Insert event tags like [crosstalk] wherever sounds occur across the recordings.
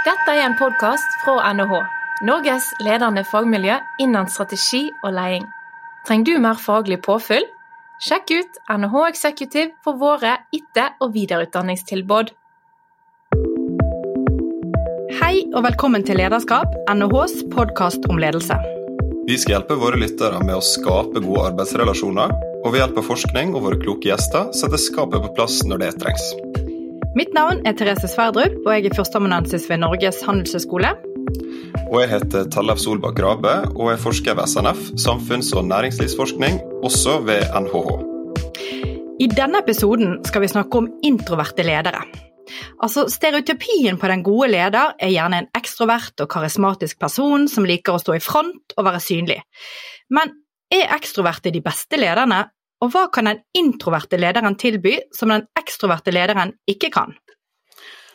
Dette er en podkast fra NHH, Norges ledende fagmiljø innen strategi og leding. Trenger du mer faglig påfyll? Sjekk ut NHH Executive for våre etter- og videreutdanningstilbud. Hei og velkommen til Lederskap, NHHs podkast om ledelse. Vi skal hjelpe våre lyttere med å skape gode arbeidsrelasjoner, og ved hjelp av forskning og våre kloke gjester sette skapet på plass når det trengs. Mitt navn er Therese Sverdrup, og jeg er førsteamanuensis ved Norges handelshøyskole. Og jeg heter Tallef Solbakk Grabe og er forsker ved SNF, samfunns- og næringslivsforskning, også ved NHH. I denne episoden skal vi snakke om introverte ledere. Altså, Stereotypien på den gode leder er gjerne en ekstrovert og karismatisk person som liker å stå i front og være synlig. Men er ekstroverte de beste lederne, og hva kan den introverte lederen tilby som den ekstroverte lederen ikke kan?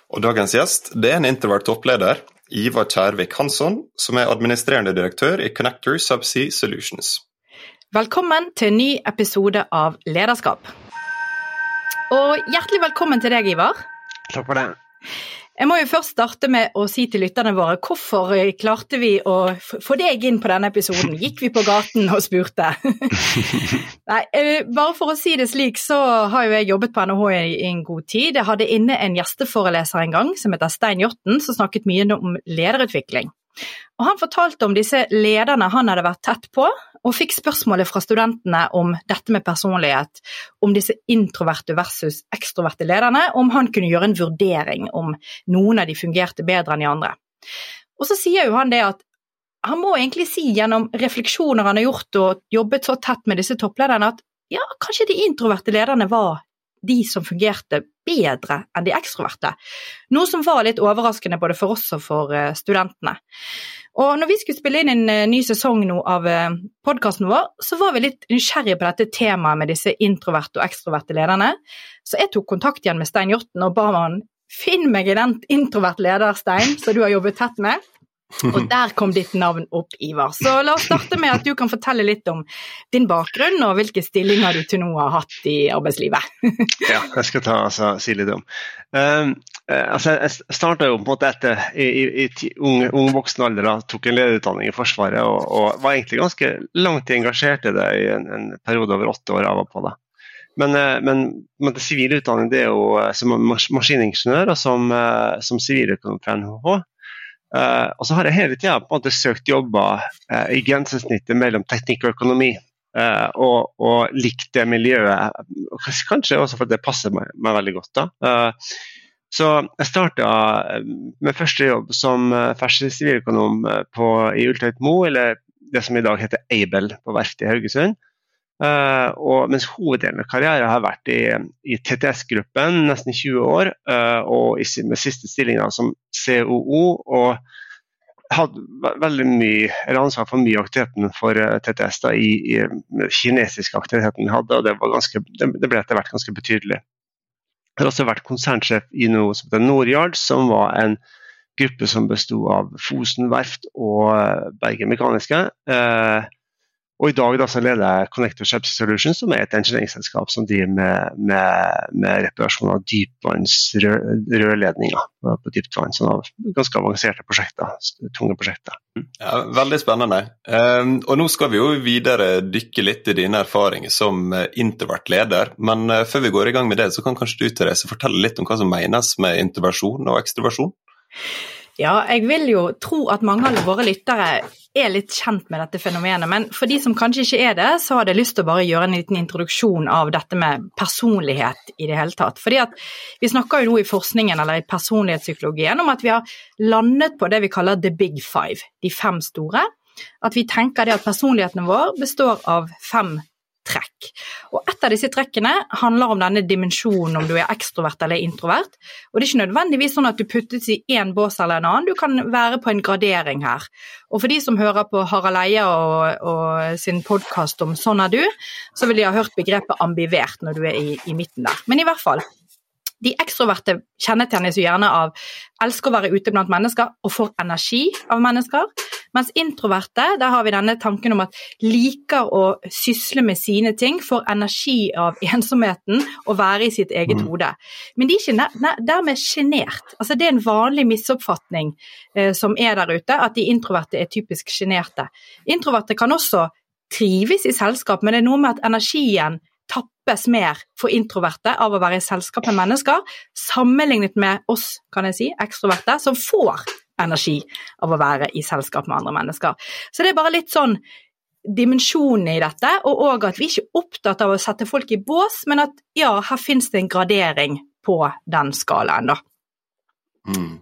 Og Dagens gjest det er en introvert toppleder, Ivar Kjærvik Hansson, som er administrerende direktør i Connector Subsea Solutions. Velkommen til en ny episode av Lederskap. Og hjertelig velkommen til deg, Ivar. Takk for det. Jeg må jo først starte med å si til lytterne våre hvorfor klarte vi å få deg inn på denne episoden? Gikk vi på gaten og spurte? [laughs] Nei, bare for å si det slik, så har jo jeg jobbet på NHH i en god tid. Jeg hadde inne en gjesteforeleser en gang som heter Stein Jåtten, som snakket mye om lederutvikling. Og Han fortalte om disse lederne han hadde vært tett på, og fikk spørsmålet fra studentene om dette med personlighet, om disse introverte versus ekstroverte lederne, om han kunne gjøre en vurdering om noen av de fungerte bedre enn de andre. Og så sier jo han det at han må egentlig si gjennom refleksjoner han har gjort og jobbet så tett med disse topplederne, at ja, kanskje de introverte lederne var de som fungerte bedre enn de ekstroverte. Noe som var litt overraskende både for oss og for studentene. Og når vi skulle spille inn en ny sesong nå av podkasten vår, så var vi litt nysgjerrige på dette temaet med disse introverte og ekstroverte lederne. Så jeg tok kontakt igjen med Stein Hjorten og ba han finn meg en introvert leder, Stein, som du har jobbet tett med. Og [laughs] der kom ditt navn opp, Ivar. Så la oss starte med at du kan fortelle litt om din bakgrunn og hvilke stillinger du til nå har hatt i arbeidslivet. [laughs] ja, jeg skal ta, altså, si litt om. Um, altså, jeg starta jo på en måte etter i, i, i ung, ung, voksen alder, da, tok en lederutdanning i Forsvaret og, og, var egentlig ganske langt engasjert i det i en, en periode over åtte år av og på. det. Men, men, men sivil utdanning det er jo som maskiningeniør og som, som siviløkonom fra NHH. Uh, og så har jeg hele tida søkt jobber uh, i grensesnittet mellom teknikk og økonomi. Uh, og, og, likt det miljøet, kanskje også fordi det passer meg, meg veldig godt. da. så jeg starta med første jobb som fersk siviløkonom i Ultøyt Mo, eller det som i dag heter Aibel på verftet i Haugesund. Uh, og mens hoveddelen av karrieren har vært i, i TTS-gruppen nesten 20 år, uh, og i, med siste stilling som COO. og hadde veldig mye, eller ansvar for mye aktiviteten for uh, TTS da, i, i kinesiske aktiviteten vi hadde, og det, ganske, det, det ble etter hvert ganske betydelig. Jeg har også vært konsernsjef i noe som heter Nordyard, som var en gruppe som besto av Fosen verft og Bergen Mekaniske. Uh, og i dag da, så leder jeg Connector Subsea Solutions, som er et engineeringsselskap som driver med, med, med reparasjon av dypvannsrørledninger på dypt vann. Sånn ganske avanserte prosjekter, tunge prosjekter. Ja, veldig spennende. Um, og nå skal vi jo videre dykke litt i dine erfaringer som introvert leder. Men uh, før vi går i gang med det, så kan kanskje du Therese, fortelle litt om hva som menes med introversjon og ekstroversjon? Ja, jeg vil jo tro at mange av våre lyttere er litt kjent med dette fenomenet, men for de som kanskje ikke er det, så hadde jeg lyst til å bare gjøre en liten introduksjon av dette med personlighet i det hele tatt. Fordi at vi snakker jo nå i forskningen eller i personlighetspsykologien om at vi har landet på det vi kaller the big five, de fem store. At vi tenker det at personligheten vår består av fem trekk. Og Et av disse trekkene handler om denne dimensjonen om du er ekstrovert eller introvert. Og Det er ikke nødvendigvis sånn at du puttes i én bås eller en annen, du kan være på en gradering her. Og For de som hører på Harald Eia og, og, sin podkast om 'Sånn er du', så vil de ha hørt begrepet ambivert når du er i, i midten der. Men i hvert fall, de ekstroverte kjennetegnes jo gjerne av elsker å være ute blant mennesker og får energi av mennesker, Mens introverte, der har vi denne tanken om at liker å sysle med sine ting, får energi av [laughs] ensomheten og være i sitt eget mm. hode. Men de er ikke dermed sjenert. Altså, det er en vanlig misoppfatning eh, som er der ute, at de introverte er typisk sjenerte. Introverte kan også trives i selskap, men det er noe med at energien tappes mer for introverte av å være i selskap med mennesker, sammenlignet med oss, kan jeg si, ekstroverte, som får energi av å være i selskap med andre mennesker. Så det er bare litt sånn dimensjonen i dette, og òg at vi ikke er opptatt av å sette folk i bås, men at ja, her finnes det en gradering på den skalaen, da. Mm.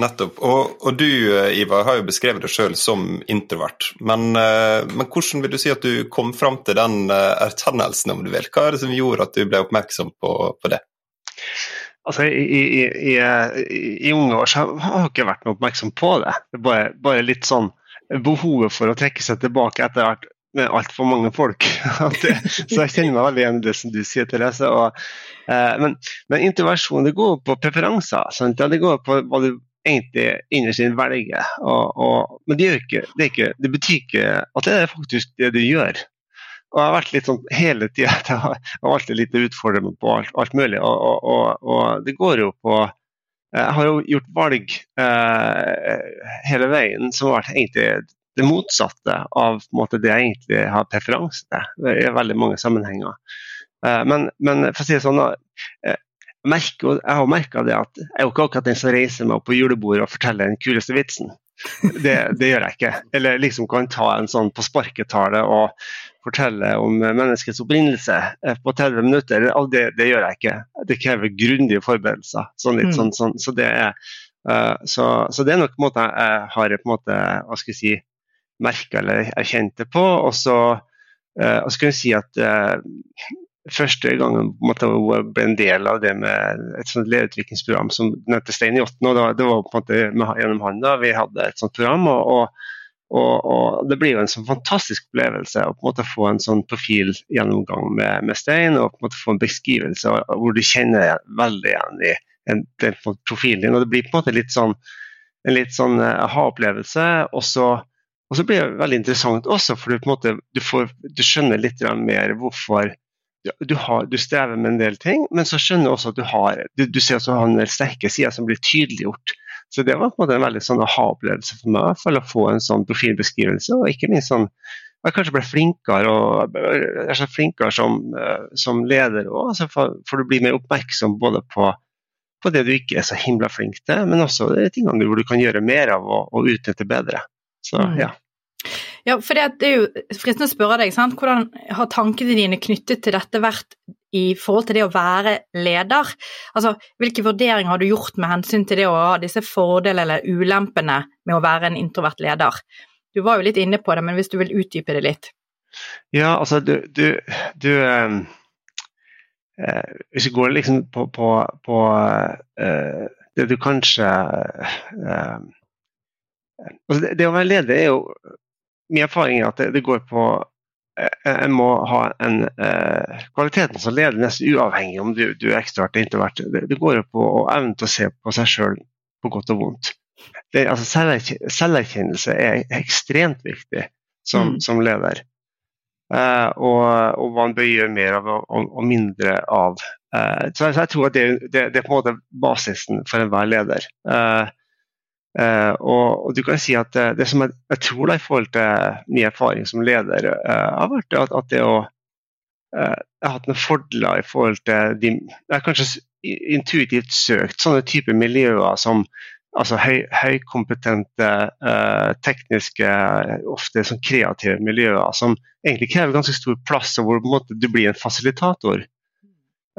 Nettopp. Og, og, du eh, Ivar, har jo beskrevet deg sjøl som introvert. Men, eh, men, hvordan vil du si at du kom fram til den eh, erkjennelsen, om du vil? Hva er det som gjorde at du ble oppmerksom på, på det? Altså, i, i, i, i, unge år så har jeg ikke vært noe oppmerksom på det. Det er bare, bare litt sånn behovet for å trekke seg tilbake etter hvert med altfor mange folk. [laughs] så jeg kjenner meg veldig igjen i det som du sier, Therese. Og, eh, men, men introversjon det går på preferanser. Sant? Ja, det går på hva du egentlig innerst inne velger. Og, og, men det, ikke, det, ikke, det, betyr ikke at det er faktisk det du gjør. Og jeg har vært litt sånn hele tida [laughs] Jeg har alltid litt utfordrende på alt, alt mulig. Og, og, det går jo på Jeg har jo gjort valg eh, hele veien som har vært egentlig det motsatte av måte, det jeg egentlig har preferanse til i veldig mange sammenhenger. Eh, men, men, for å si det sånn, uh, merker, jeg har merka det at jeg er jo ikke akkurat den som reiser meg opp på julebordet og forteller den kuleste vitsen. Det, det, gjør jeg ikke. Eller liksom kan ta en sånn på sparketale og fortelle om menneskets opprinnelse eh, på 30 minutter. Det, det gjør jeg ikke. Det krever grundige forberedelser. Sånn litt, mm. sånn, sånn, så, det er, uh, så, så, det er nok på en måte jeg har på en måte, hva skal jeg si, merka eller erkjente på. Og så, uh, og så jeg si at uh, første gangen hun ble en del av det med et sånt lederutviklingsprogram som nevnte Stein i åtten, og det var, det var på en måte med, gjennom han da vi hadde et sånt program. og, og og, og, Det blir jo en sånn fantastisk opplevelse å på en måte få en sånn profilgjennomgang med, med Stein, og på en måte få en beskrivelse hvor du kjenner veldig igjen i en, den profilen din. og Det blir på en måte litt sånn, en litt sånn aha-opplevelse. og så blir det veldig interessant også, for du, måte, du, får, du skjønner litt mer hvorfor du, har, du, strever med en del ting, men så skjønner du også at du har du, du ser at du har en del sterke sider som blir tydeliggjort. Så det var på en måte en veldig sånn aha-opplevelse for meg for å få en sånn profilbeskrivelse, og ikke minst sånn jeg kanskje ble flinkere, og, jeg er flinkere som, eh, som leder òg, altså for, for, du blir mer oppmerksom både på, på, det du ikke er så himla flink til, men også de tingene hvor du kan gjøre mer av og, og utnytte bedre. Så mm. ja. Ja, for det er jo fristende å spørre deg, sant? hvordan har tankene dine knyttet til dette vært i forhold til det å være leder? Altså, Hvilke vurderinger har du gjort med hensyn til det å ha disse fordelene eller ulempene med å være en introvert leder? Du var jo litt inne på det, men hvis du vil utdype det litt? Ja, altså du, du, du eh, eh Hvis vi går liksom på, på, på eh, det du kanskje eh, altså det, det, å være leder er jo Min erfaring er at det, det går på eh, en må ha en eh, Kvaliteten som leder nesten uavhengig om du, du er ekstrovert eller introvert. Det, det går på å evne til å se på seg sjøl på godt og vondt. Det, altså, selverkjennelse er ekstremt viktig som, mm. som leder. Eh, og, og, man bør gjøre mer av og, og mindre av. Eh, så, jeg, så, jeg tror at det, det, det, er på en måte basisen for enhver leder. Uh, Uh, og, og, du kan si at uh, Det som jeg, jeg, tror da i forhold til min erfaring som leder, uh, har vært at, at det å Jeg har hatt noen fordeler i forhold til de Jeg har kanskje intuitivt søkt sånne typer miljøer som altså høy, høykompetente, tekniske, ofte sånn kreative miljøer som egentlig krever ganske stor plass, og hvor måte, du blir en fasilitator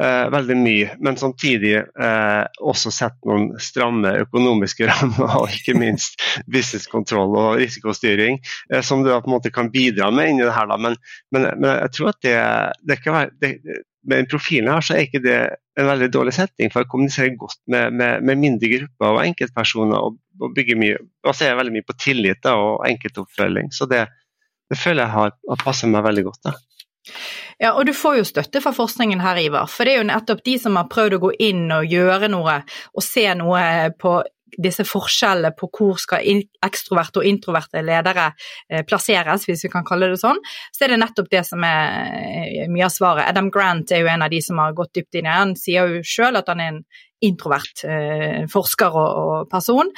eh, veldig mye, men samtidig eh, også sett noen stramme økonomiske [laughs] rammer og ikke minst businesskontroll og risikostyring, eh, som du på en måte kan bidra med inni det her. Da. Men, men, men jeg tror at det, det kan være det, med den profilen her så er ikke det en veldig dårlig setting for å kommunisere godt med, med, med mindre grupper og enkeltpersoner og, og bygge mye, baserer veldig mye på tillit da, og enkeltoppfølging. Så det, det føler jeg har, har passet meg veldig godt. Da. Ja, og du får jo støtte fra forskningen her, Ivar. For det er jo nettopp de som har prøvd å gå inn og gjøre noe, og se noe på disse forskjellene på hvor skal ekstroverte og introverte ledere eh, plasseres, hvis vi kan kalle det sånn, så er det nettopp det som er eh, mye av svaret. Adam Grant er jo en av de som har gått dypt inn i det. Han sier jo sjøl at han er en introvert eh, forsker og, person,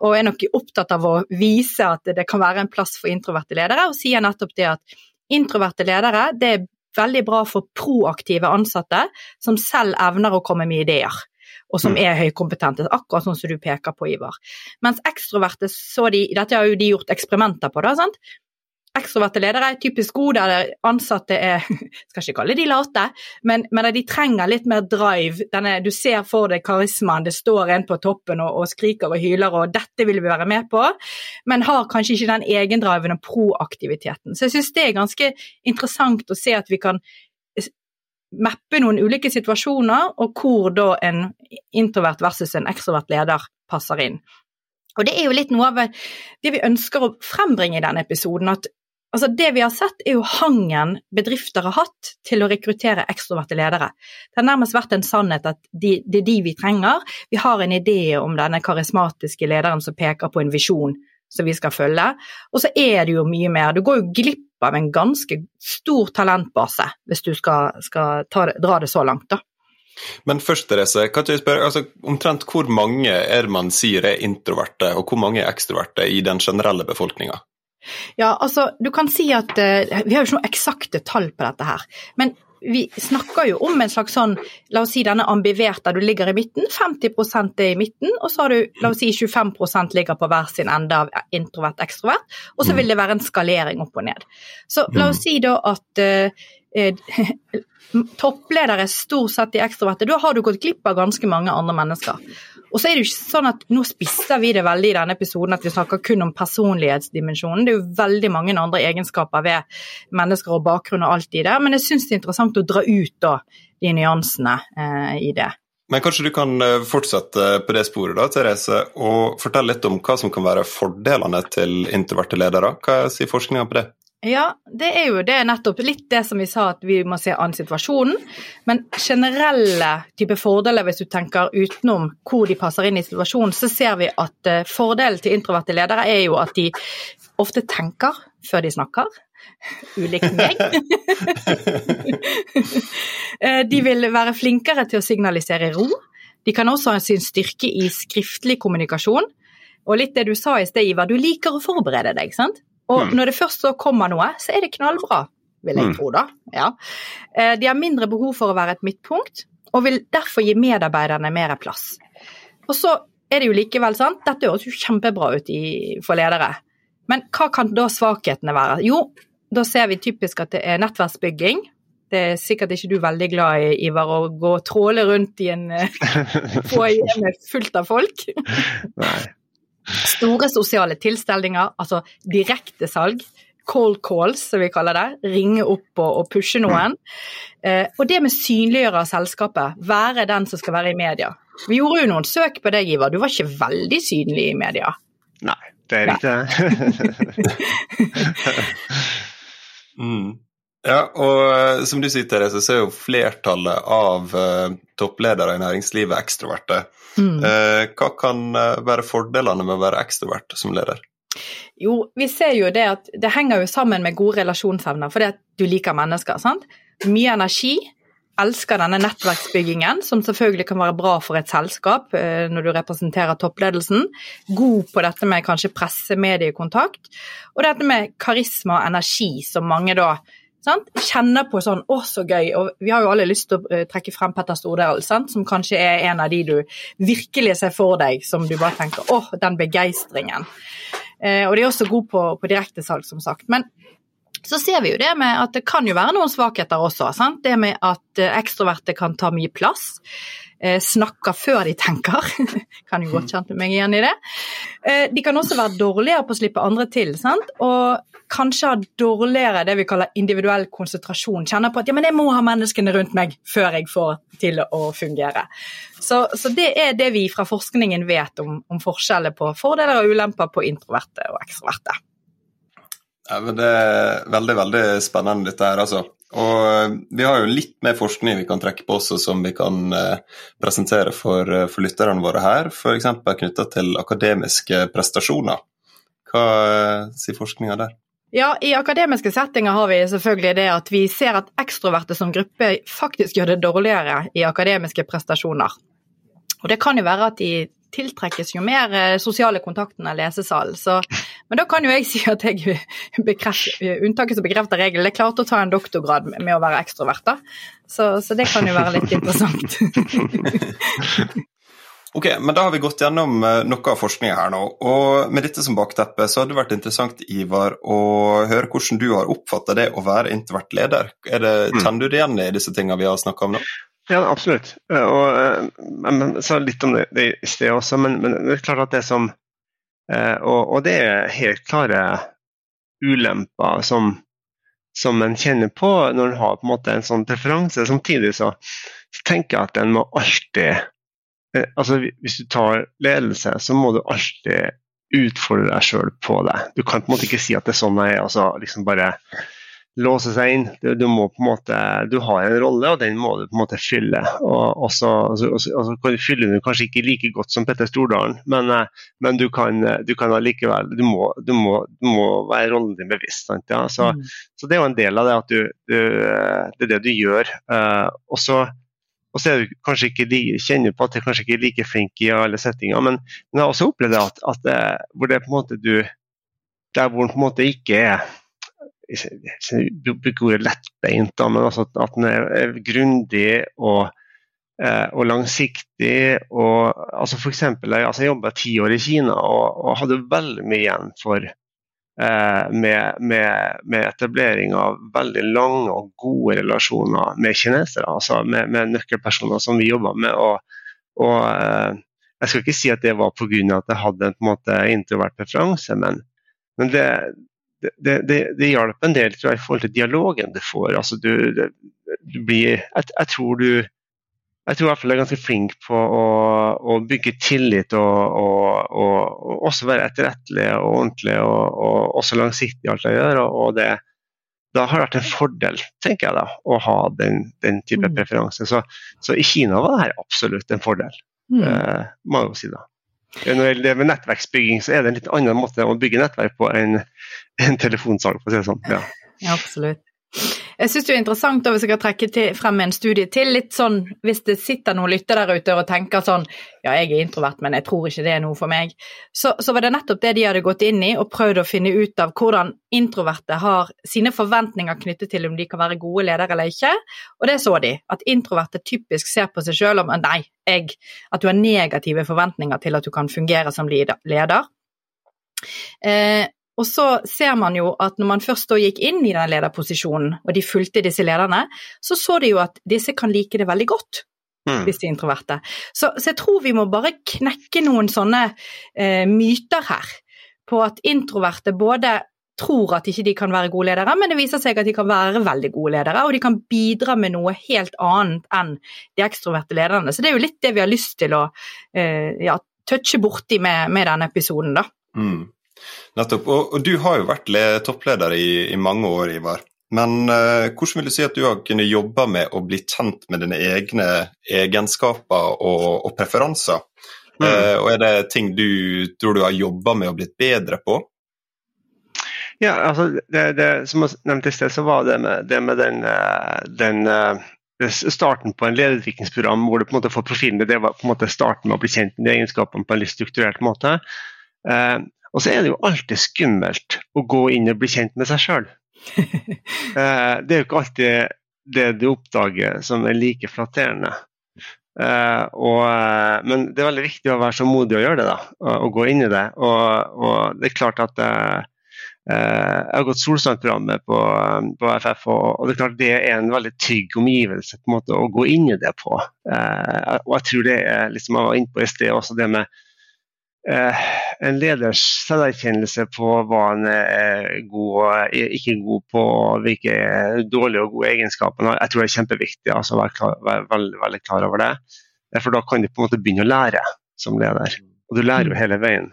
og er nok opptatt av å vise at det kan være en plass for introverte ledere, og sier nettopp det at introverte ledere det er veldig bra for proaktive ansatte som selv evner å komme med ideer og som mm. er høykompetente, akkurat sånn som du peker på, Ivar. Mens ekstroverte så de, dette har jo de gjort eksperimenter på, da, sant? Ekstroverte ledere er typisk gode, der ansatte er [laughs] Skal ikke kalle de late, men, men de trenger litt mer drive. Denne, du ser for deg karismaen, det står en på toppen og, og, skriker og hyler og 'dette vil vi være med på', men har kanskje ikke den egendriven og proaktiviteten. Så jeg syns det er ganske interessant å se at vi kan mappe noen ulike situasjoner, og hvor da en introvert versus en ekstrovert leder passer inn. Og Det er jo litt noe av det vi ønsker å frembringe i denne episoden. at Altså Det vi har sett, er jo hangen bedrifter har hatt til å rekruttere ekstroverte ledere. Det har nærmest vært en sannhet at de, det er de vi trenger. Vi har en idé om denne karismatiske lederen som peker på en visjon som vi skal følge. Og så er det jo mye mer. Du går jo glipp av en ganske stor talentbase hvis du skal, skal det, dra det så langt, da. Men først, Therese, kan jeg spørre, altså, omtrent hvor mange er man sier er introverte, og hvor mange er ekstroverte i den generelle befolkninga? Ja, altså, du kan si at uh, Vi har jo ikke noe eksakte tall på dette her. Men vi snakker jo om en slags sånn, la oss si denne ambiverte, du ligger i midten. 50 er i midten, og så har du la oss si 25% ligger på hver sin ende av introvert-ekstrovert. Og så mm. vil det være en skalering opp og ned. Så la oss mm. si da at uh, [laughs] toppledere stort sett i ekstroverte. Da har du gått glipp av ganske mange andre mennesker. Og så er det jo ikke sånn at Nå spisser vi det veldig i denne episoden at vi snakker kun om personlighetsdimensjonen. Det er jo veldig mange andre egenskaper ved mennesker og bakgrunn og alt i det. Men jeg syns det er interessant å dra ut da, de nyansene eh, i det. Men kanskje du kan eh, fortsette på det sporet, da, Therese, og fortelle litt om hva som kan være fordelene til introverte ledere. Hva sier forskninga på det? Ja, det er jo det nettopp litt det som vi sa at vi må se an situasjonen. Men generelle type fordeler, hvis du tenker utenom hvor de passer inn i situasjonen, så ser vi at uh, fordelen til introverte ledere er jo at de ofte tenker før de snakker. Ulikt meg. [laughs] Eh, de vil være flinkere til å signalisere ro. De kan også ha sin styrke i skriftlig kommunikasjon. Og litt det du sa i sted, Ivar, du liker å forberede deg, sant? Og mm. når det først så kommer noe, så er det knallbra, vil jeg mm. tro da. Ja. Eh, de har mindre behov for å være et midtpunkt, og vil derfor gi medarbeiderne mer plass. Og så er det jo likevel sant, dette høres jo kjempebra ut for ledere, men hva kan da svakhetene være? Jo, da ser vi typisk at det er nettverksbygging. Det er sikkert ikke du veldig glad i, Ivar, å gå og tråle rundt i en [laughs] foajé eh, fullt av folk. Nei. Store sosiale tilstelninger, altså direktesalg. Cold calls, som vi kaller det. Ringe opp og, og pushe noen. Eh, og det med synliggjøre selskapet. Være den som skal være i media. Vi gjorde jo noen søk på deg, Ivar. Du var ikke veldig synlig i media. Nei, det er ikke det. [laughs] [laughs] mm. Ja, og uh, som du sier, Therese, så er jo flertallet av uh, toppledere i næringslivet ekstroverte. Mm. Uh, hva kan være fordelene med å være ekstrovert som leder? Jo, vi ser jo det at det henger jo sammen med gode relasjonsevner, fordi at du liker mennesker. sant? Mye energi. Elsker denne nettverksbyggingen, som selvfølgelig kan være bra for et selskap når du representerer toppledelsen. God på dette med kanskje presse-mediekontakt. Og dette med karisma og energi, som mange da Sant? Kjenner på sånn 'å, så gøy'. Og vi har jo alle lyst til å uh, trekke frem Petter Stordalen, som kanskje er en av de du virkelig ser for deg, som du bare tenker 'å, den begeistringen'. Eh, og de er også gode på, på direktesalg, som sagt. Men så ser vi jo det med at det kan jo være noen svakheter også. Sant? Det med at uh, ekstroverte kan ta mye plass. Snakker før de tenker. [laughs] kan jo godt kjenne meg igjen i det. De kan også være dårligere på å slippe andre til. Sant? Og kanskje ha dårligere det vi kaller individuell konsentrasjon. Kjenner på at ja, men jeg må ha menneskene rundt meg før jeg får til å fungere. Så, så det er det vi fra forskningen vet om, om forskjeller på fordeler og ulemper på introverte og ekstroverte. Ja, men Det er veldig veldig spennende dette her. altså. Og eh, vi har jo litt mer forskning vi kan trekke på også, som vi kan eh, presentere for, eh, for lytterne våre her. F.eks. knytta til akademiske prestasjoner. Hva sier forskninga der? Ja, I akademiske settinger har vi selvfølgelig det at vi ser at ekstroverte som gruppe faktisk gjør det dårligere i akademiske prestasjoner. Og Det kan jo være at de tiltrekkes jo mer eh, sosiale kontakten av lesesalen. Så, men da kan jo jeg [laughs] si at jeg unntaket som bekrefter regelen, jeg klarte å ta en doktorgrad med å være ekstrovert. da. Så, så det kan jo være litt interessant. [laughs] Ok, men Da har vi gått gjennom eh, noe av forskninga her nå. og Med dette som bakteppe så hadde det vært interessant Ivar, å høre hvordan du har oppfatta det å være introvert leder. Er det, mm. Kjenner du det igjen i disse tingene vi har snakka om nå? Ja, absolutt. Eh, og, eh, sa litt om det, det i sted også, men, men, det er klart at det som eh, og, og det er helt klare ulemper som, som en kjenner på når en har på en måte en sånn preferanse. Samtidig så, så tenker jeg at en må alltid altså Hvis du tar ledelse, så må du alltid utfordre deg sjøl på det. Du kan på en måte ikke si at det er sånn jeg er, altså liksom bare låse seg inn. Du, du, må på en måte, du har en rolle, og den må du på en måte fylle. Og, og så, altså, kan du fylle den kanskje ikke like godt som Petter Stordalen, men, eh, men du, kan, du kan allikevel du må, du, må, du må, være rollen din bevisst. Ja? Så, mm. så, det er jo en del av det at du, det er det du gjør. Og så og så er du kanskje ikke kjenner på at du kanskje ikke er like flink i alle settinger, men, men jeg har også opplevd at, at det, hvor det på en måte du Der hvor den på en måte ikke er bruker ordet lettbeint, men altså at den er grundig og, eh, og langsiktig. Og, altså for eksempel, altså jeg jobba ti år i Kina og, og, hadde veldig mye igjen for eh, med, med, med, etablering av veldig lange og gode relasjoner med kinesere. altså Med, med nøkkelpersoner som vi jobba med. og, og eh, jeg skal ikke si at det var pga. at jeg hadde en, en måte, introvert preferanse, men, men det, det, det, det, hjalp en del tror jeg, i forhold til dialogen du får. Altså, du, du blir, jeg, jeg, tror du jeg tror i hvert fall jeg er ganske flink på å, å bygge tillit og, og, og, og, også være etterrettelig og ordentlig og, også langsiktig i alt jeg gjør. og det, da har det vært en fordel, tenker jeg da, å ha den, den type mm. preferanse. Så, så, i Kina var det her absolutt en fordel, mm. eh, må jeg jo si da. Når det gjelder nettverksbygging, så er det en litt annen måte å bygge nettverk på enn en telefonsalg, for å si det sånn. Ja, ja absolutt. Jeg syns det er interessant hvis jeg kan trekke til, frem en studie til. litt sånn, Hvis det sitter noen lytter der ute og tenker sånn ja, jeg er introvert, men jeg tror ikke det er noe for meg. Så, så, var det nettopp det de hadde gått inn i og prøvd å finne ut av hvordan introverte har sine forventninger knyttet til om de kan være gode ledere eller ikke. Og det så de, at introverte typisk ser på seg sjøl om nei, jeg, at du har negative forventninger til at du kan fungere som leder. Eh, og så ser man jo at når man først gikk inn i den lederposisjonen, og de fulgte disse lederne, så så de jo at disse kan like det veldig godt. Mm. Hvis de er introverte. Så, så, jeg tror vi må bare knekke noen sånne eh, myter her. På at introverte både tror at ikke de kan være gode ledere, men det viser seg at de kan være veldig gode ledere, og de kan bidra med noe helt annet enn de ekstroverte lederne. Så det er jo litt det vi har lyst til å eh, ja, touche borti med, med denne episoden, da. Mm. Nettopp. Og, og, du har jo vært toppleder i, i, mange år, Ivar. Men uh, hvordan vil du si at du har kunnet jobbe med å bli kjent med dine egne egenskaper og, og preferanser? Mm. Uh, og er det ting du tror du har jobba med og blitt bedre på? Ja, altså det, det, Som jeg nevnte i sted, så var det med, det med den, eh, den starten på en lederutviklingsprogram hvor du på en måte får profilen det var på en måte starten med å bli kjent med de egenskapene på en litt strukturert måte. Og så er det jo alltid skummelt å gå inn og bli kjent med seg sjøl. [laughs] Eh, det er jo ikke alltid det du oppdager som er like flatterende. Uh, og, uh, men det er veldig viktig å være så modig å gjøre det, da, og, gå inn i det. Og, og det er klart at jeg har gått Solstrand-programmet på, på, FF, og, og, det er klart det er en veldig trygg omgivelse på en måte, å gå inn i det på. og jeg tror det er liksom jeg var inne på i sted også det med Eh, en leders selverkjennelse på hva han er god og ikke god på, hvilke dårlige og gode egenskaper han har. Jeg tror det er kjempeviktig altså, å være, klar, være veldig, veldig, klar over det. For da kan du på en måte begynne å lære som leder. Og du lærer jo hele veien.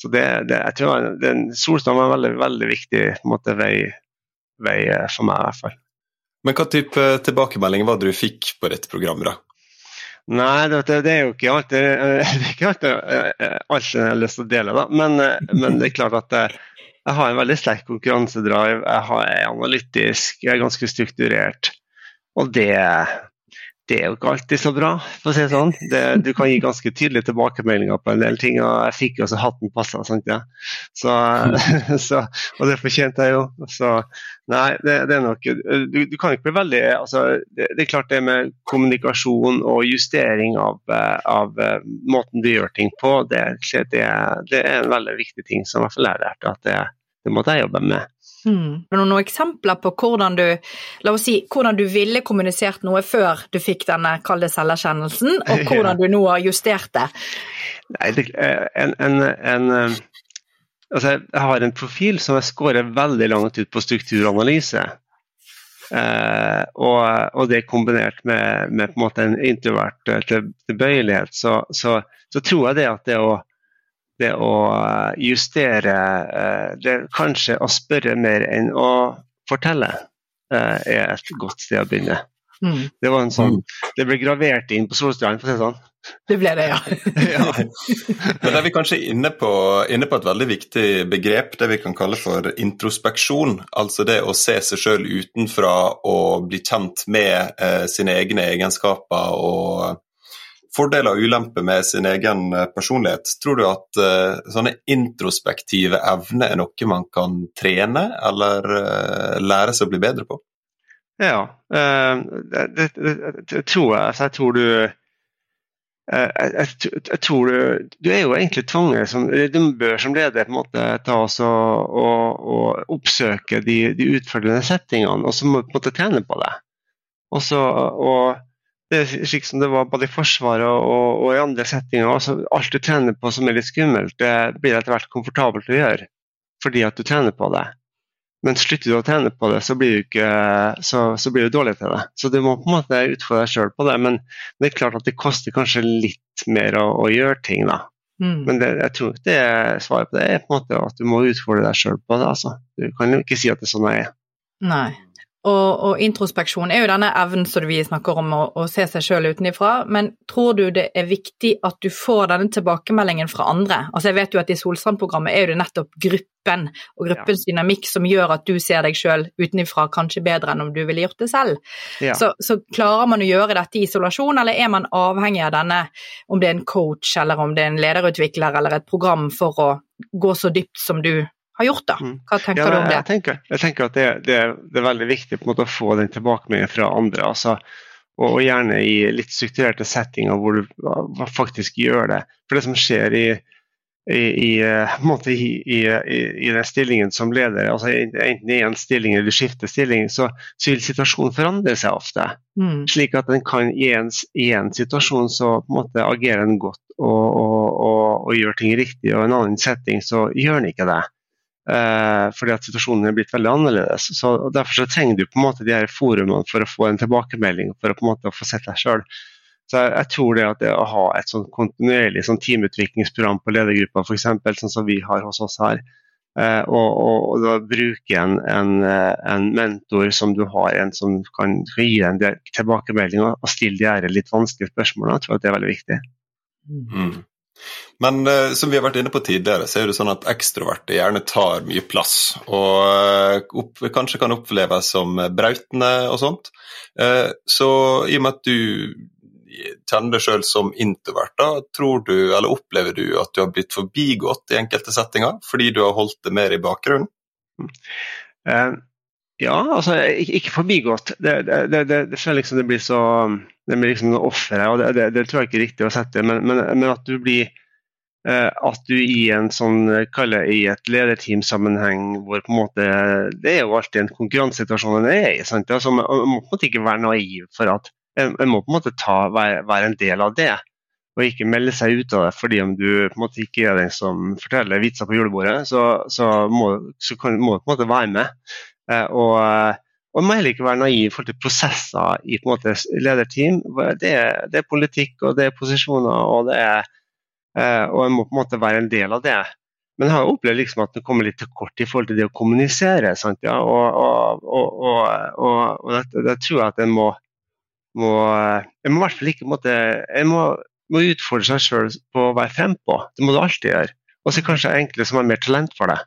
Så det, det jeg tror det, Solstad var en veldig, veldig viktig måte, vei, vei, for meg, i hvert fall. Men hva type tilbakemelding var det du fikk på dette programmet, da? Nei, det, det, er jo ikke alltid, [laughs] er ikke alltid alt jeg har lyst til å dele, da. Men, men, det er klart at jeg har en veldig sterk konkurransedrive. Jeg, jeg er analytisk, jeg er ganske strukturert. Og det, det er jo ikke alltid så bra, for å si det sånn. Det, du kan gi ganske tydelige tilbakemeldinger på en del ting, og jeg fikk jo også hatten passa, sant ja. Så, [laughs] så, og det fortjente jeg jo. Så nei, det, det er nok du, du, kan ikke bli veldig altså, det, det, er klart det med kommunikasjon og justering av, av måten du gjør ting på, det, det, er en veldig viktig ting som jeg lærte at det, det måtte jeg jobbe med. Mm. Noen eksempler på hvordan du, la oss si, hvordan du ville kommunisert noe før du fikk denne kalde selverkjennelsen, [laughs] og hvordan du nå har justert det? Nei, det, eh, en, en, en, eh, altså jeg har en profil som jeg scorer veldig langt ut på strukturanalyse. Eh, og, og, det kombinert med, med en, en introvert eh, tilbøyelighet, så, så, så, tror jeg det at det å det å eh, justere eh, det Kanskje å spørre mer enn å fortelle eh, er et godt sted å begynne. Mm. Det var en sånn, mm. det ble gravert inn på Solstrand, for å si det sånn. Det ble det, ja. [laughs] ja. Men da er vi kanskje inne på, inne på, et veldig viktig begrep, det vi kan kalle for introspeksjon. Altså det å se seg sjøl utenfra og bli kjent med eh, sine egne egenskaper og fordeler og ulemper med sin egen eh, personlighet. Tror du at uh, sånne introspektive evner er noe man kan trene eller uh, lære seg å bli bedre på? Ja, det, det, det, tror jeg. Så jeg tror du jeg, jeg, jeg, tror du, du er jo egentlig tvunget som, Du bør som leder på en måte ta oss og, og, og oppsøke de, de utfordrende settingene, og så må du på en måte trene på det. Og så, og det er slik som det var både i Forsvaret og, og i andre settinger. Altså, alt du trener på som er litt skummelt, det blir etter hvert komfortabelt å gjøre fordi at du trener på det. Men slutter du å trene på det, så blir du, ikke, så, så blir du dårlig til det. Så du må på en måte utfordre deg sjøl på det. Men det er klart at det koster kanskje litt mer å, å gjøre ting, da. Mm. Men det, jeg tror ikke det svaret på det er på en måte at du må utfordre deg sjøl på det. Altså. Du kan jo ikke si at det er sånn det er. Nei. Og, og, introspeksjon er jo denne evnen som vi snakker om, å, å se seg sjøl utenifra. Men tror du det er viktig at du får denne tilbakemeldingen fra andre? Altså Jeg vet jo at i Solstrand-programmet er jo det nettopp gruppen og gruppens ja. dynamikk som gjør at du ser deg sjøl utenifra kanskje bedre enn om du ville gjort det selv. Ja. Så, så, klarer man å gjøre dette i isolasjon, eller er man avhengig av denne, om det er en coach eller om det er en lederutvikler eller et program for å gå så dypt som du har gjort. da. Mm. Hva tenker ja, du om det? Jeg tenker, jeg tenker at det, det, det, er veldig viktig på en måte å få den tilbakemeldingen fra andre. altså og, og gjerne i litt strukturerte settinger hvor du faktisk gjør det. For det som skjer i, i, i, i, i den stillingen som leder, altså enten i en stilling eller du skifter stilling, så, så vil situasjonen forandre seg ofte. Mm. Slik at den kan i en, i en situasjon så på en måte agerer den godt og, og, og, og gjør ting riktig, og i en annen setting så gjør den ikke det. Eh, fordi at situasjonen er blitt veldig annerledes. Så, og Derfor så trenger du på en måte de her forumene for å få en tilbakemelding, for å på en måte få sett deg sjøl. Så jeg, jeg, tror det at det å ha et sånn kontinuerlig sånn teamutviklingsprogram på ledergruppa, f.eks., sånn som vi har hos oss her, eh, og, og, og, da bruke en, en, eh, en, mentor som du har, en som kan, kan gi deg en tilbakemelding og, og stille de her litt vanskelige spørsmålene, jeg tror at det er veldig viktig. Mm. Men uh, som vi har vært inne på tidligere, så er det sånn at ekstroverte gjerne tar mye plass. Og uh, opp, kanskje kan oppleves som brautende og sånt. Uh, så i og med at du kjenner deg sjøl som introvert, da, tror du, eller opplever du at du har blitt forbigått i enkelte settinger fordi du har holdt det mer i bakgrunnen? Ja, altså ikke forbigått. Det, det, det, det, føler liksom det blir så det blir liksom offeret, og det, det, tror jeg ikke er riktig å sette. Men, men, men at du blir eh, at du i en sånn, kalle i et lederteamsammenheng hvor på en måte Det er jo alltid en konkurransesituasjon en er i. sant? Altså, man, må på en måte ikke være naiv for at en, må på en måte ta, være, være, en del av det. Og ikke melde seg ut av det fordi om du på en måte ikke er den som forteller vitser på julebordet, så, så, må, du på en måte være med. Eh, og og man må heller ikke være naiv i forhold til prosesser i på en måte lederteam. Det er, det er politikk og det er posisjoner, og, det er, eh, og en må på en måte være en del av det. men jeg har opplevd liksom at det kommer litt til kort i forhold til det å kommunisere. Ja? Og, og, og, og det, tror jeg at en må, må Jeg må i hvert fall ikke måtte, jeg må, må utfordre seg sjøl på å være frempå. Det må du alltid gjøre. Og så kanskje enkelte som har mer talent for det.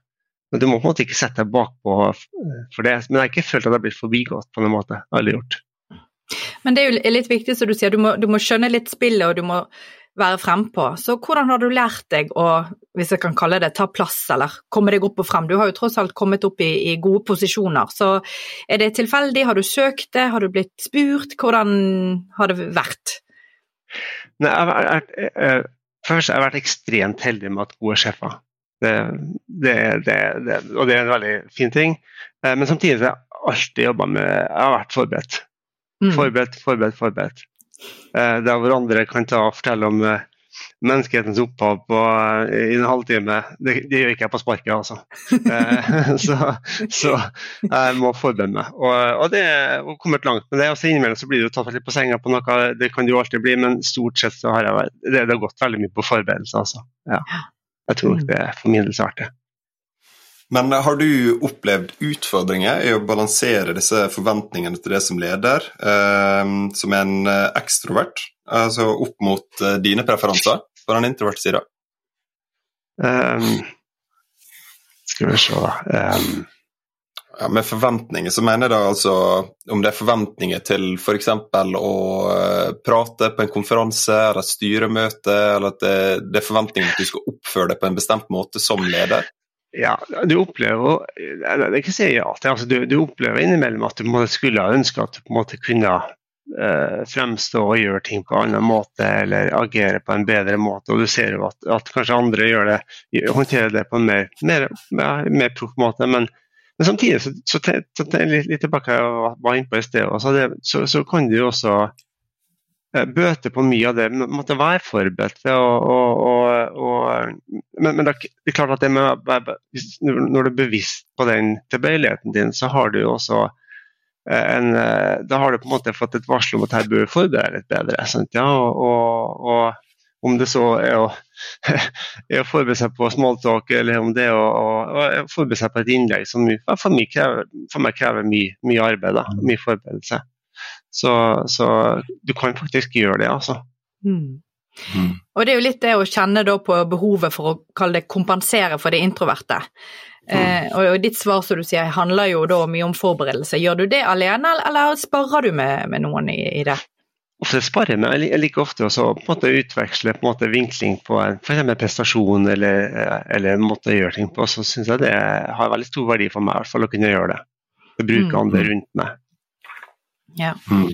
Men du må på en måte ikke sette deg bakpå for det. Men jeg har ikke følt at jeg har blitt forbigått på noen måte. Aldri gjort. Men det er jo litt viktig, som du sier, du må, du må skjønne litt spillet, og du må være frempå. Så hvordan har du lært deg å, hvis jeg kan kalle det, ta plass, eller komme deg opp og frem? Du har jo tross alt kommet opp i, i gode posisjoner. Så er det tilfeldig, har du søkt det, har du blitt spurt? Hvordan har det vært? Nei, jeg, jeg, jeg, først har jeg vært ekstremt heldig med at gode sjefer. Det, det, det, og det er en veldig fin ting. Eh, men samtidig har jeg alltid jobba med Jeg har vært forberedt. Mm. Forberedt, forberedt, forberedt. Eh, der hvor andre kan ta og fortelle om eh, menneskehetens opphav på, i en halvtime. Det, det, gjør ikke jeg på sparket, altså. [laughs] så, så, jeg må forberede meg. Og, og det har kommet langt med det. og så Innimellom så blir du tatt litt på senga på noe, det kan du alltid bli, men stort sett så har jeg, det, det har gått veldig mye på forberedelse. Altså. Ja. Jeg tror nok det er for min del artig. Men har du opplevd utfordringer i å balansere disse forventningene til det som leder, eh, som en eh, ekstrovert, altså opp mot eh, dine preferanser på den introverte sida? Um, skal vi se um. Ja, Med forventninger så mener jeg da altså om det er forventninger til f.eks. å uh, prate på en konferanse eller styremøte, eller at det, det er forventninger at du skal oppføre deg på en bestemt måte som leder? Ja, du opplever Jeg vil ikke si ja til altså, du, du, opplever innimellom at du skulle ha ønska at du på en måte kunne eh, fremstå og gjøre ting på en annen måte, eller agere på en bedre måte. Og du ser jo at, at kanskje andre gjør det, håndterer det på en mer, mer, mer, mer proff måte. Men, men, samtidig, så, så, så, litt, litt tilbake jeg var inne på i sted, så, det, så, så kan du jo også bøte på mye av det. Måtte være forberedt. Og, og, og, men, men, det er klart at med, når du er bevisst på den tilbøyeligheten din, så har du jo også eh, en, eh, da har du på en måte fått et varsel om at her bør du forberede litt bedre. Sant? Ja, og, om det så er å, [laughs] er å, forberede seg på smalltalk, eller om det er å, å, å forberede seg på et innlegg som for, meg krever, for meg krever mye, mye arbeid, da, mye forberedelse. Så, så, du kan faktisk gjøre det, altså. Mm. Mm. Og det er jo litt det å kjenne på behovet for å kalle det kompensere for det introverte. Mm. Eh, og ditt svar som du sier handler jo da mye om forberedelse. Gjør du det alene, eller sparer du med, med noen i, i, det? Ofte sparer med. Jeg liker ofte å utveksle på måte vinkling på en for prestasjon eller, eller en måte å gjøre ting på. Så syns jeg det har veldig stor verdi for meg i hvert fall å kunne gjøre det. Å bruke mm. andre rundt meg. Ja. Mm.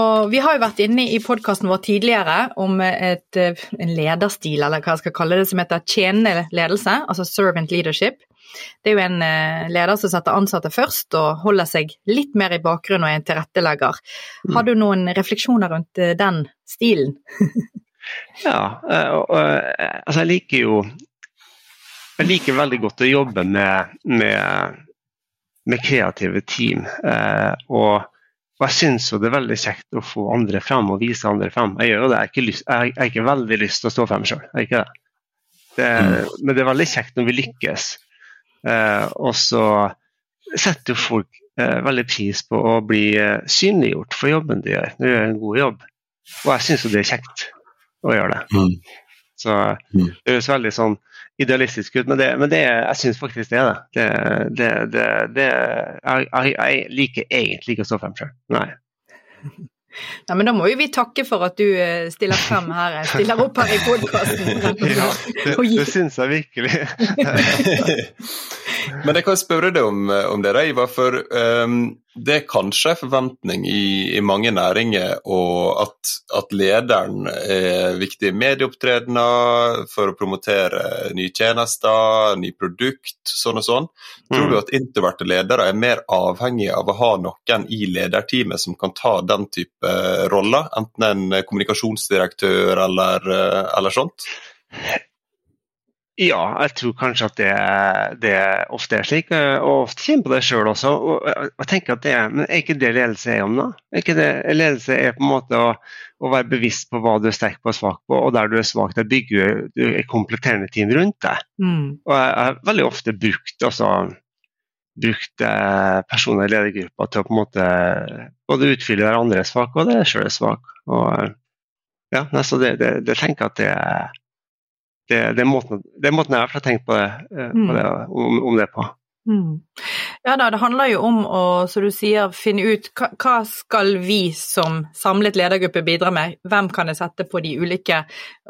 Og vi har jo vært inne i podkasten vår tidligere om et, en lederstil, eller hva jeg skal kalle det, som heter tjenende ledelse, altså servant leadership. Det er jo en eh, leder som setter ansatte først og holder seg litt mer i bakgrunnen og er en tilrettelegger. Mm. Har du noen refleksjoner rundt eh, den stilen? [laughs] ja, eh, altså jeg liker jo Jeg liker veldig godt å jobbe med, med, med kreative team. og og jeg syns det er veldig kjekt å få andre frem og vise andre frem. Jeg gjør jo det, jeg har ikke, lyst, jeg har ikke veldig lyst til å stå frem sjøl. Mm. Men det er veldig kjekt når vi lykkes. Eh, og så setter jo folk eh, veldig pris på å bli eh, synliggjort for jobben de gjør, når de gjør en god jobb. Og jeg syns jo det er kjekt å gjøre det. Mm. Så mm. det høres veldig sånn idealistisk ut, men, det, men det, jeg syns faktisk det er det. det, det, det jeg, jeg, jeg, liker egentlig ikke å stå frem sjøl. Nei. Nei, men da må jo vi takke for at du eh, stiller frem her, eh, stiller opp her i podkasten. [laughs] Ja, det, det syns jeg virkelig. [laughs] men jeg kan spørre deg om, eh, om det, Reiva. For um, det er kanskje en forventning i, i, mange næringer at, at, lederen er viktig i medieopptredener for å promotere nye tjenester, nye produkt, sånn og sånn. Tror mm. du at introverte ledere er mer avhengige av å ha noen i lederteamet som kan ta den type roller, enten en kommunikasjonsdirektør eller, eller sånt? Ja, jeg tror kanskje at det, det ofte er slik. Og ofte kjenner på det sjøl også. Og jeg tenker at det er, Men er ikke det ledelse er om, da? Er ikke det, ledelse er på en måte å, å, være bevisst på hva du er sterk på og svak på, og der du er svak, der bygger du et kompletterende team rundt deg. Mm. Og jeg har veldig ofte brukt altså, brukt eh, personer i ledergruppa til å på en måte både utfylle der andre er svake, og det sjøl er svak. Og, ja, så det, det, det tenker jeg at det er det, det, er måten, det er måten jeg har tenkt på det, eh, på det om, om, det på. Mm. Ja da, det handler jo om å, som du sier, finne ut hva, hva skal vi som samlet ledergruppe bidra med? Hvem kan jeg sette på de ulike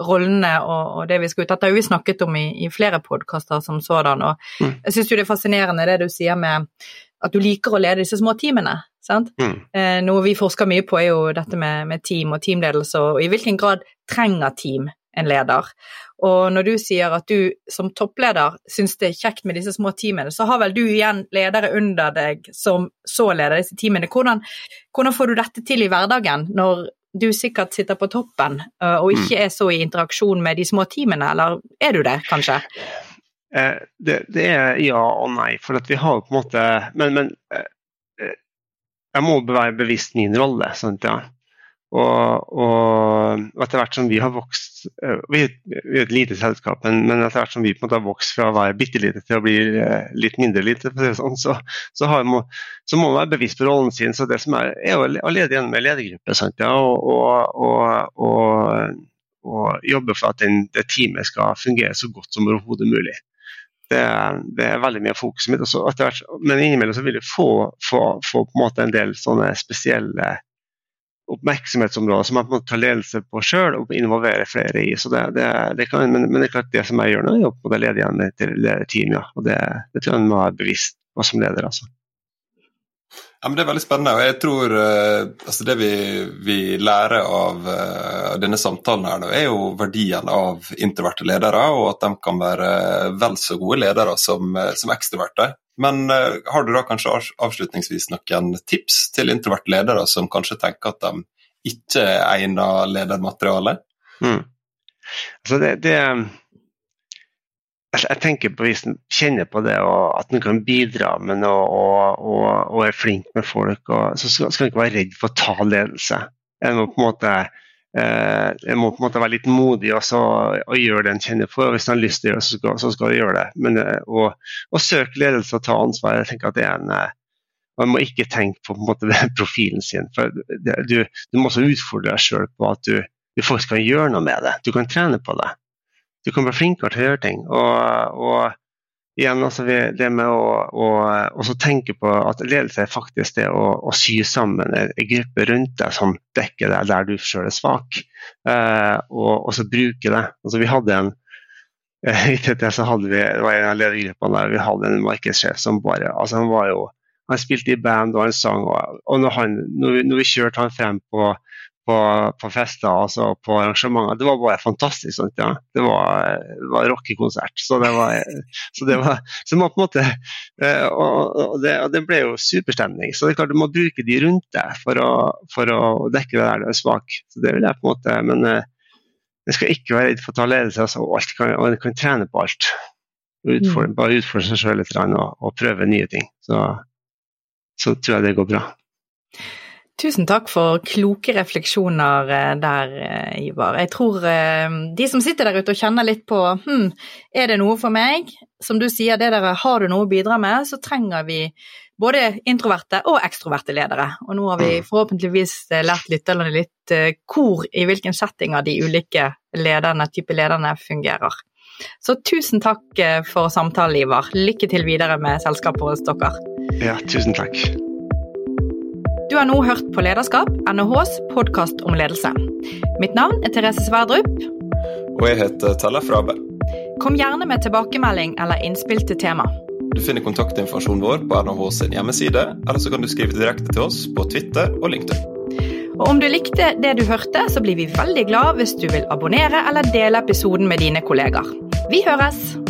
rollene og, og det vi skal ut? Dette har vi snakket om i, i flere podkaster som sådan, og mm. jeg syns jo det er fascinerende det du sier med at du liker å lede disse små teamene. Mm. Eh, noe vi forsker mye på, er jo dette med, med team og teamledelse, og i hvilken grad trenger team en leder. Og når du sier at du som toppleder syns det er kjekt med disse små teamene, så har vel du igjen ledere under deg som så leder disse teamene. Hvordan, hvordan får du dette til i hverdagen, når du sikkert sitter på toppen eh, og ikke er så i interaksjon med de små teamene, eller er du det, kanskje? Eh, det, det, er ja og nei, for vi har på en måte Men, men eh jeg må være bevisst min rolle. Sant, ja. Og, og, etter hvert som vi har vokst eh, Vi er et lite selskap, men, etter hvert som vi på en måte har vokst fra å være bitte lite til å bli eh, litt mindre lite, sånn, så, så, må, så, må, man være bevisst på rollen sin. så Det som er, er å lede gjennom en ledergruppe sant, ja, og, og, og, jobbe for at den, det teamet skal fungere så godt som overhodet mulig. Det, det, er veldig mye av fokuset mitt. Hvert, men innimellom så vil du få, få, få en en del sånne spesielle oppmerksomhetsområder som man må ta ledelse på sjøl og involvere flere i. Så det, det, det kan, men, men, det er klart det som jeg gjør nå, er å lede igjen til lederteam. Ja. Og det, det, tror jeg man må være bevisst på som leder. altså. Ja, men Det er veldig spennende. og jeg tror uh, altså Det vi, vi lærer av uh, denne samtalen, her nå, er jo verdien av introverte ledere, og at de kan være vel så gode ledere som, som ekstroverte. Men uh, har du da kanskje avslutningsvis noen tips til introverte ledere som kanskje tenker at de ikke egner ledermateriale? Mm. Altså det, det, jeg tenker på Hvis en kjenner på det, og at en kan bidra med noe og, og, og, er flink med folk, og, så skal en ikke være redd for å ta ledelse. En må på en måte Eh, må på en måte være litt modig også, og gjøre det en kjenner for. Hvis en har lyst til å gjøre det, så skal, så jeg gjøre det. Men eh, å, søke ledelse og ta ansvar, jeg tenker at det er en eh, Man må ikke tenke på, på en måte, [laughs] profilen sin. for det, du, du, må også utfordre deg sjøl på at du, du, faktisk kan gjøre noe med det. Du kan trene på det. Du kan bli flinkere til å gjøre ting. og, og igjen altså det med å, å, tenke på at ledelse er faktisk det å, å sy sammen en, gruppe rundt deg som dekker deg der du selv er svak, eh, og, og, så bruke det. Altså, vi hadde en i TT hadde vi, det var en av ledergruppene der vi hadde en markedssjef som bare altså Han var jo, han spilte i band og han sang, og, og når, han, når, vi, når vi kjørte han frem på på, på fester altså på arrangementer. Det var bare fantastisk. Sant, ja. Det var, var rockekonsert. Så det var, så det var så man på en måte, eh, og, og, det, og, det, ble jo superstemning. Så det er klart du må bruke de rundt deg for å, for å dekke det der du er svak. Så det vil jeg på en måte, Men jeg eh, skal ikke være redd for å ta ledelse. Altså, alt kan, og en kan trene på alt. Utfordre, mm. Bare utfordre seg sjøl litt og, og, prøve nye ting. Så, så tror jeg det går bra. Tusen takk for kloke refleksjoner eh, der, eh, Ivar. Jeg tror eh, de som sitter der ute og kjenner litt på hm, er det noe for meg? Som du sier, det der har du noe å bidra med, så trenger vi både introverte og ekstroverte ledere. Og nå har vi mm. forhåpentligvis lært lytterne litt hvor i hvilken setting av de ulike lederne, type lederne fungerer. Så tusen takk for samtalen, Ivar. Lykke til videre med selskapet hos dere. Ja, tusen takk. Du har nå hørt på Lederskap, NHHs podkast om ledelse. Mitt navn er Therese Sverdrup. Og jeg heter Tellef Rabe. Kom gjerne med tilbakemelding eller innspill til tema. Du finner kontaktinformasjonen vår på NHH sin hjemmeside, eller så kan du skrive direkte til oss på Twitter og LinkedIn. Og om du likte det du hørte, så blir vi veldig glad hvis du vil abonnere eller dele episoden med dine kollegaer. Vi høres!